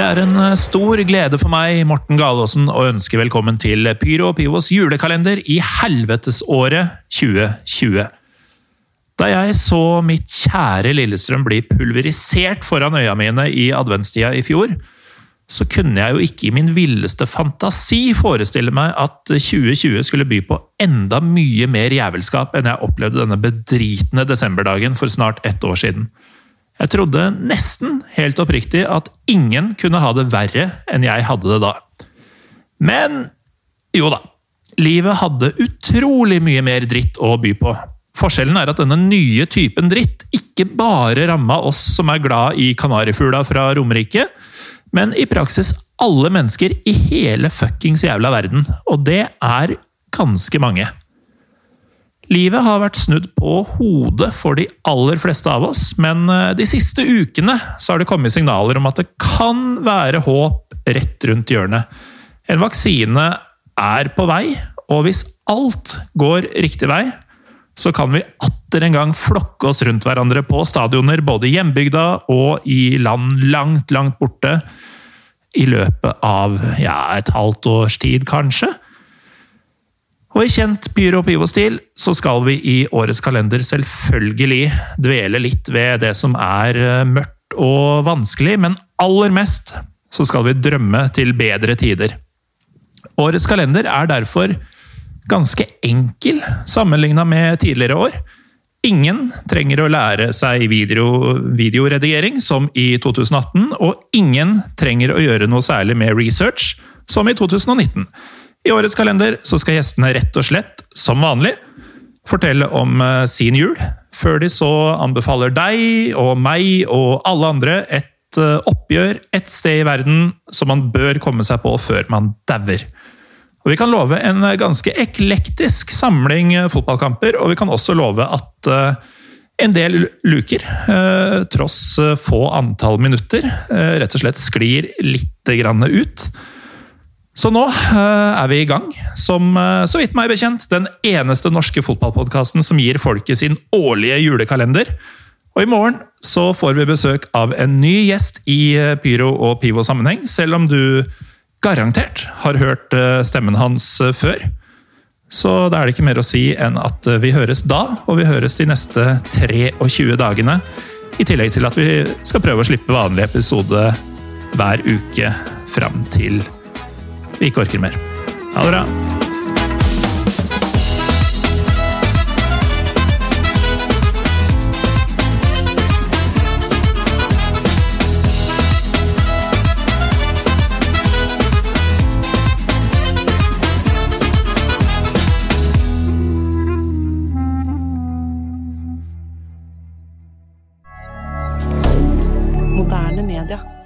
Det er en eh, stor glede for meg, Morten Galaasen, å ønske velkommen til Pyro og Pivos julekalender i helvetesåret 2020. Da jeg så mitt kjære Lillestrøm bli pulverisert foran øya mine i adventstida i fjor, så kunne jeg jo ikke i min villeste fantasi forestille meg at 2020 skulle by på enda mye mer jævelskap enn jeg opplevde denne bedritne desemberdagen for snart ett år siden. Jeg trodde nesten helt oppriktig at ingen kunne ha det verre enn jeg hadde det da. Men jo da. Livet hadde utrolig mye mer dritt å by på. Forskjellen er at denne nye typen dritt ikke bare ramma oss som er glad i kanarifugla fra Romerike, men i praksis alle mennesker i hele fuckings jævla verden. Og det er ganske mange. Livet har vært snudd på hodet for de aller fleste av oss, men eh, de siste ukene så har det kommet signaler om at det kan være håp rett rundt hjørnet. En vaksine er på vei, og hvis alt går riktig vei, så kan vi atter en gang flokke oss rundt hverandre på stadioner både i hjembygda og i land langt, langt borte i løpet av ja, et halvt års tid, kanskje. Og i kjent Pyro Pivo-stil så skal vi i årets kalender selvfølgelig dvele litt ved det som er eh, mørkt og vanskelig, men aller mest så skal vi drømme til bedre tider. Årets kalender er derfor ganske enkel sammenligna med tidligere år. Ingen trenger å lære seg video, videoredigering som i 2018, og ingen trenger å gjøre noe særlig med research som i 2019. I årets kalender så skal gjestene rett og slett, som vanlig, fortelle om eh, sin jul, før de så anbefaler deg og meg og alle andre et eh, oppgjør et sted i verden som man bør komme seg på før man dauer. Og Vi kan love en ganske eklektisk samling eh, fotballkamper, og vi kan også love at en del luker, tross få antall minutter, rett og slett sklir litt ut. Så nå uh, er vi i gang, som uh, så vidt meg bekjent den eneste norske fotballpodkasten som gir folket sin årlige julekalender. Og i morgen så får vi besøk av en ny gjest i uh, Pyro og Pivo-sammenheng, selv om du garantert har hørt stemmen hans før. Så da er det ikke mer å si enn at vi høres da, og vi høres de neste 23 dagene. I tillegg til at vi skal prøve å slippe vanlig episode hver uke fram til vi ikke orker mer. Ha det bra! moderne media.